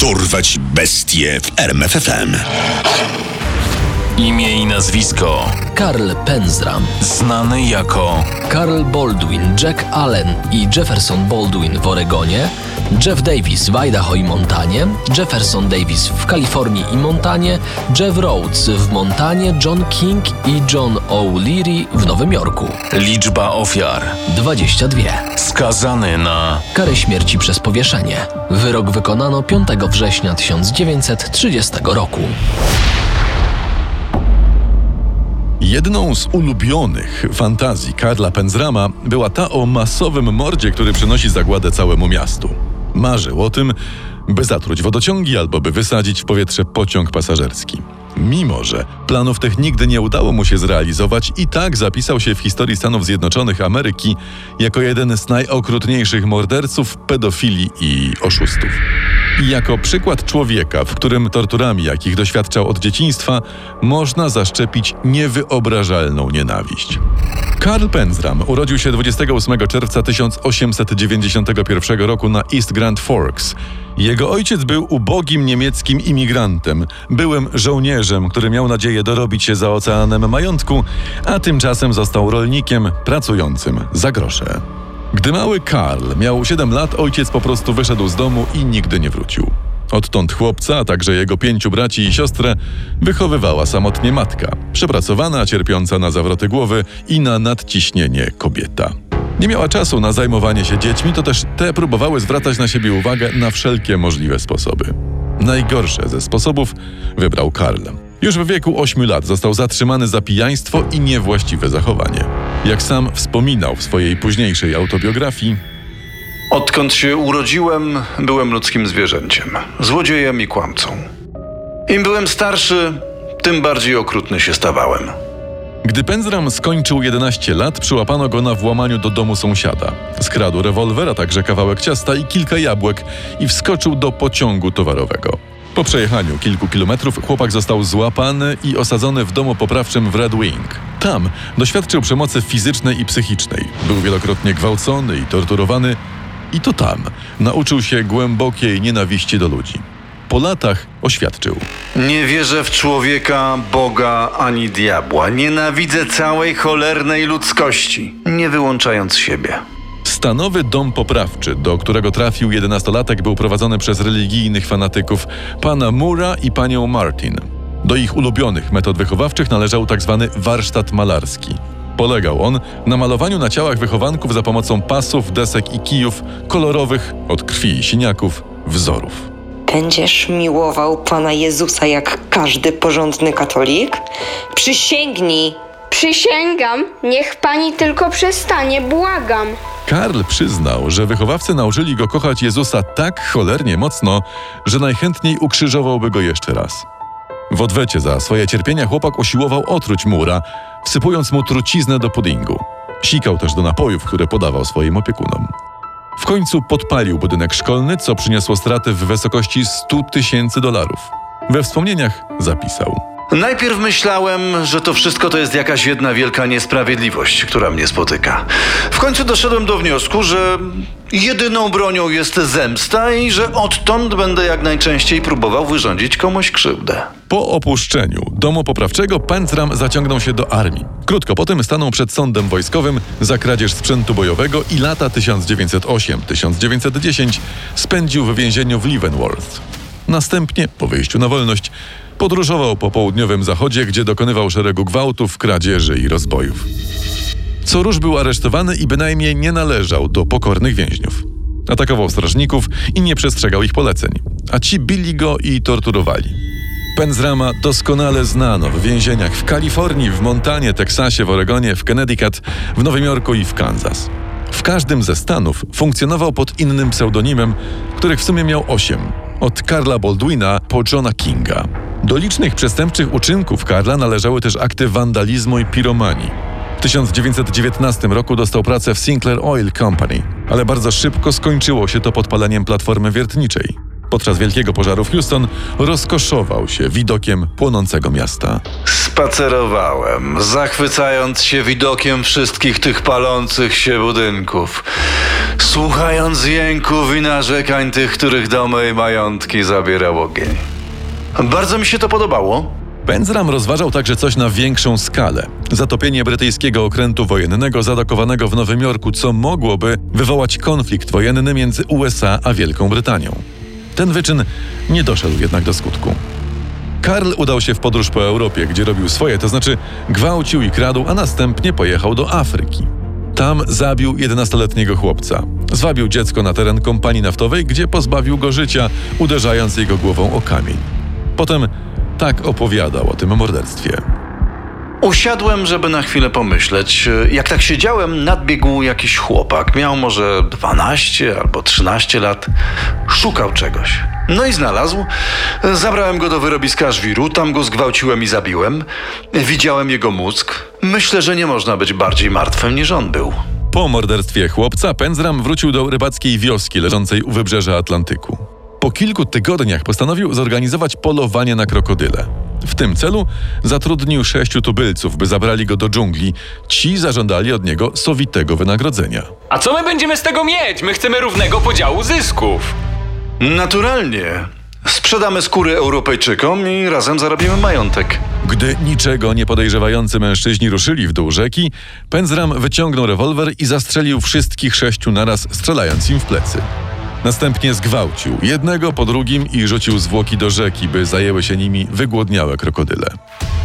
Dorwać bestie w RMFFM. Imię i nazwisko Karl Penzram, znany jako Carl Baldwin, Jack Allen i Jefferson Baldwin w Oregonie, Jeff Davis w Idaho i Montanie, Jefferson Davis w Kalifornii i Montanie, Jeff Rhodes w Montanie, John King i John O'Leary w Nowym Jorku. liczba ofiar, 22. skazany na Karę śmierci przez powieszenie. Wyrok wykonano 5 września 1930 roku. Jedną z ulubionych fantazji Karla Penzrama była ta o masowym mordzie, który przynosi zagładę całemu miastu. Marzył o tym, by zatruć wodociągi albo by wysadzić w powietrze pociąg pasażerski. Mimo, że planów tych nigdy nie udało mu się zrealizować, i tak zapisał się w historii Stanów Zjednoczonych Ameryki jako jeden z najokrutniejszych morderców, pedofili i oszustów. I jako przykład człowieka, w którym torturami, jakich doświadczał od dzieciństwa, można zaszczepić niewyobrażalną nienawiść. Karl Penzram urodził się 28 czerwca 1891 roku na East Grand Forks. Jego ojciec był ubogim niemieckim imigrantem, byłym żołnierzem, który miał nadzieję dorobić się za oceanem majątku, a tymczasem został rolnikiem pracującym za grosze. Gdy mały Karl miał 7 lat, ojciec po prostu wyszedł z domu i nigdy nie wrócił. Odtąd chłopca, a także jego pięciu braci i siostrę wychowywała samotnie matka, przepracowana, cierpiąca na zawroty głowy i na nadciśnienie kobieta. Nie miała czasu na zajmowanie się dziećmi, to też te próbowały zwracać na siebie uwagę na wszelkie możliwe sposoby. Najgorsze ze sposobów wybrał Karl. Już w wieku 8 lat został zatrzymany za pijaństwo i niewłaściwe zachowanie. Jak sam wspominał w swojej późniejszej autobiografii, Odkąd się urodziłem, byłem ludzkim zwierzęciem, złodziejem i kłamcą. Im byłem starszy, tym bardziej okrutny się stawałem. Gdy Penzram skończył 11 lat, przyłapano go na włamaniu do domu sąsiada. Skradł rewolwer, a także kawałek ciasta i kilka jabłek i wskoczył do pociągu towarowego. Po przejechaniu kilku kilometrów chłopak został złapany i osadzony w domu poprawczym w Red Wing. Tam doświadczył przemocy fizycznej i psychicznej. Był wielokrotnie gwałcony i torturowany. I to tam nauczył się głębokiej nienawiści do ludzi. Po latach oświadczył. Nie wierzę w człowieka, Boga ani diabła. Nienawidzę całej cholernej ludzkości, nie wyłączając siebie. Stanowy dom poprawczy, do którego trafił jedenastolatek, był prowadzony przez religijnych fanatyków pana Mura i panią Martin. Do ich ulubionych metod wychowawczych należał tzw. warsztat malarski. Polegał on na malowaniu na ciałach wychowanków za pomocą pasów, desek i kijów kolorowych, od krwi i siniaków, wzorów. Będziesz miłował Pana Jezusa jak każdy porządny katolik? Przysięgnij! Przysięgam, niech pani tylko przestanie, błagam. Karl przyznał, że wychowawcy nauczyli go kochać Jezusa tak cholernie mocno, że najchętniej ukrzyżowałby go jeszcze raz. W odwecie za swoje cierpienia chłopak usiłował otruć Mura, wsypując mu truciznę do puddingu. Sikał też do napojów, które podawał swoim opiekunom. W końcu podpalił budynek szkolny, co przyniosło straty w wysokości 100 tysięcy dolarów. We wspomnieniach zapisał. Najpierw myślałem, że to wszystko to jest jakaś jedna wielka niesprawiedliwość, która mnie spotyka. W końcu doszedłem do wniosku, że jedyną bronią jest zemsta i że odtąd będę jak najczęściej próbował wyrządzić komuś krzywdę. Po opuszczeniu domu poprawczego Penzram zaciągnął się do armii. Krótko potem stanął przed sądem wojskowym za kradzież sprzętu bojowego i lata 1908-1910 spędził w więzieniu w Leavenworth. Następnie, po wyjściu na wolność, podróżował po południowym zachodzie, gdzie dokonywał szeregu gwałtów, kradzieży i rozbojów. Co róż był aresztowany i bynajmniej nie należał do pokornych więźniów. Atakował strażników i nie przestrzegał ich poleceń, a ci bili go i torturowali. Penzrama doskonale znano w więzieniach w Kalifornii, w Montanie, Teksasie, w Oregonie, w Connecticut, w Nowym Jorku i w Kansas. W każdym ze stanów funkcjonował pod innym pseudonimem, których w sumie miał osiem. Od Karla Baldwina po Johna Kinga. Do licznych przestępczych uczynków Karla należały też akty wandalizmu i piromanii. W 1919 roku dostał pracę w Sinclair Oil Company, ale bardzo szybko skończyło się to podpaleniem platformy wiertniczej. Podczas wielkiego pożaru w Houston rozkoszował się widokiem płonącego miasta. Spacerowałem, zachwycając się widokiem wszystkich tych palących się budynków, słuchając jęków i narzekań tych, których domy i majątki zabierał ogień. Bardzo mi się to podobało. Penzram rozważał także coś na większą skalę. Zatopienie brytyjskiego okrętu wojennego zadokowanego w Nowym Jorku, co mogłoby wywołać konflikt wojenny między USA a Wielką Brytanią. Ten wyczyn nie doszedł jednak do skutku. Karl udał się w podróż po Europie, gdzie robił swoje, to znaczy gwałcił i kradł, a następnie pojechał do Afryki. Tam zabił 11-letniego chłopca. Zwabił dziecko na teren kompanii naftowej, gdzie pozbawił go życia, uderzając jego głową o kamień. Potem tak opowiadał o tym morderstwie. Usiadłem, żeby na chwilę pomyśleć. Jak tak siedziałem, nadbiegł jakiś chłopak. Miał może 12 albo 13 lat. Szukał czegoś. No i znalazł. Zabrałem go do wyrobiska żwiru, tam go zgwałciłem i zabiłem. Widziałem jego mózg. Myślę, że nie można być bardziej martwym niż on był. Po morderstwie chłopca Penzram wrócił do rybackiej wioski leżącej u wybrzeża Atlantyku. Po kilku tygodniach postanowił zorganizować polowanie na krokodyle. W tym celu zatrudnił sześciu tubylców, by zabrali go do dżungli. Ci zażądali od niego sowitego wynagrodzenia. A co my będziemy z tego mieć? My chcemy równego podziału zysków. Naturalnie. Sprzedamy skóry Europejczykom i razem zarobimy majątek. Gdy niczego nie podejrzewający mężczyźni ruszyli w dół rzeki, Penzram wyciągnął rewolwer i zastrzelił wszystkich sześciu naraz, strzelając im w plecy. Następnie zgwałcił jednego po drugim i rzucił zwłoki do rzeki, by zajęły się nimi wygłodniałe krokodyle.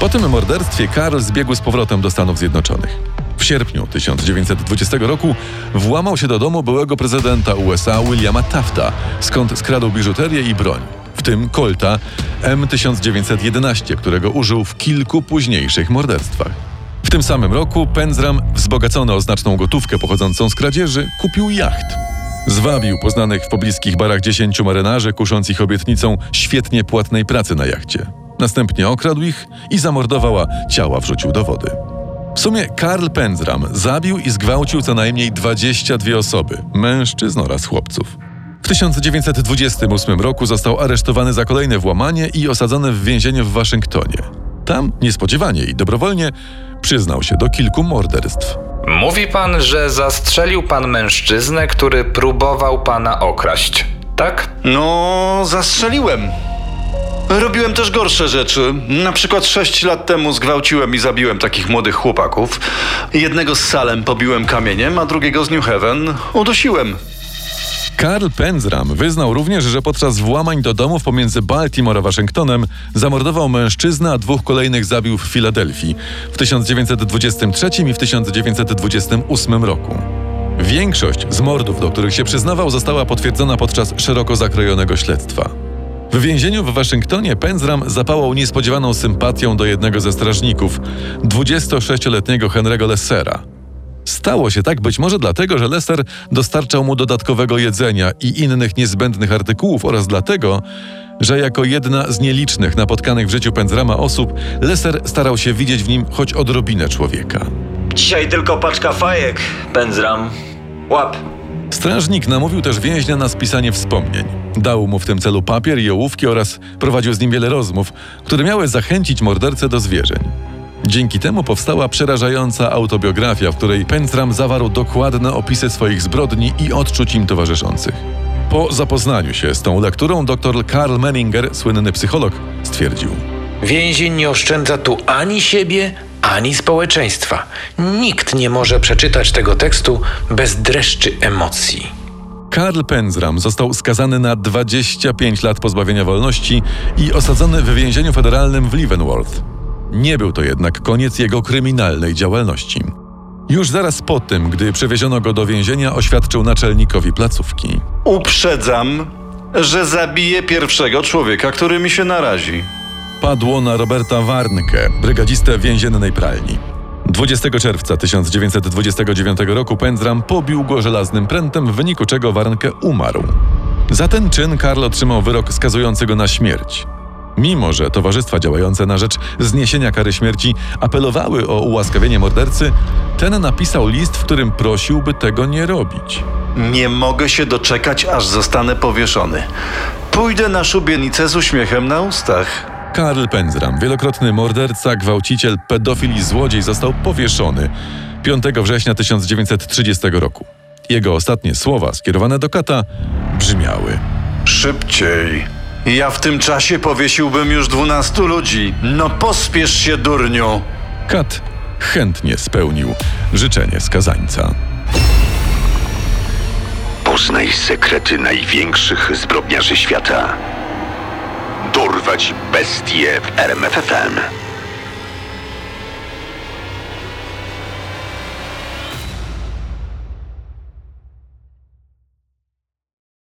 Po tym morderstwie Karl zbiegł z powrotem do Stanów Zjednoczonych. W sierpniu 1920 roku włamał się do domu byłego prezydenta USA Williama Tafta, skąd skradł biżuterię i broń, w tym Colta M1911, którego użył w kilku późniejszych morderstwach. W tym samym roku Penzram, wzbogacony o znaczną gotówkę pochodzącą z kradzieży, kupił jacht. Zwabił poznanych w pobliskich barach dziesięciu marynarzy, kusząc ich obietnicą świetnie płatnej pracy na jachcie. Następnie okradł ich i zamordował, a ciała wrzucił do wody. W sumie Karl Penzram zabił i zgwałcił co najmniej 22 osoby, mężczyzn oraz chłopców. W 1928 roku został aresztowany za kolejne włamanie i osadzony w więzieniu w Waszyngtonie. Tam, niespodziewanie i dobrowolnie, przyznał się do kilku morderstw. Mówi pan, że zastrzelił pan mężczyznę, który próbował pana okraść, tak? No, zastrzeliłem. Robiłem też gorsze rzeczy. Na przykład sześć lat temu zgwałciłem i zabiłem takich młodych chłopaków. Jednego z Salem pobiłem kamieniem, a drugiego z New Haven udusiłem. Karl Penzram wyznał również, że podczas włamań do domów pomiędzy Baltimore a Waszyngtonem zamordował mężczyznę, a dwóch kolejnych zabił w Filadelfii w 1923 i w 1928 roku. Większość z mordów, do których się przyznawał, została potwierdzona podczas szeroko zakrojonego śledztwa. W więzieniu w Waszyngtonie Penzram zapałał niespodziewaną sympatią do jednego ze strażników, 26-letniego Henry'ego Lessera. Stało się tak być może dlatego, że Lesser dostarczał mu dodatkowego jedzenia i innych niezbędnych artykułów oraz dlatego, że jako jedna z nielicznych napotkanych w życiu Penzrama osób, Lesser starał się widzieć w nim choć odrobinę człowieka. Dzisiaj tylko paczka fajek, Penzram. Łap. Strażnik namówił też więźnia na spisanie wspomnień. Dał mu w tym celu papier i ołówki oraz prowadził z nim wiele rozmów, które miały zachęcić mordercę do zwierzeń. Dzięki temu powstała przerażająca autobiografia, w której Pentram zawarł dokładne opisy swoich zbrodni i odczuć im towarzyszących. Po zapoznaniu się z tą lekturą dr Karl Menninger, słynny psycholog, stwierdził: Więzień nie oszczędza tu ani siebie, ani społeczeństwa. Nikt nie może przeczytać tego tekstu bez dreszczy emocji. Karl Penzram został skazany na 25 lat pozbawienia wolności i osadzony w więzieniu federalnym w Leavenworth. Nie był to jednak koniec jego kryminalnej działalności. Już zaraz po tym, gdy przewieziono go do więzienia, oświadczył naczelnikowi placówki. Uprzedzam, że zabiję pierwszego człowieka, który mi się narazi. Padło na Roberta Warnke, brygadzistę więziennej pralni. 20 czerwca 1929 roku Penzram pobił go żelaznym prętem, w wyniku czego Warnke umarł. Za ten czyn Karl otrzymał wyrok skazujący go na śmierć. Mimo, że towarzystwa działające na rzecz zniesienia kary śmierci apelowały o ułaskawienie mordercy, ten napisał list, w którym prosił, by tego nie robić. Nie mogę się doczekać, aż zostanę powieszony. pójdę na szubienicę z uśmiechem na ustach. Karl Penzram, wielokrotny morderca, gwałciciel, pedofil i złodziej, został powieszony 5 września 1930 roku. Jego ostatnie słowa skierowane do kata brzmiały: Szybciej. Ja w tym czasie powiesiłbym już dwunastu ludzi. No pospiesz się, durniu. Kat chętnie spełnił życzenie skazańca. Poznaj sekrety największych zbrodniarzy świata. Dorwać bestie w RMFFM.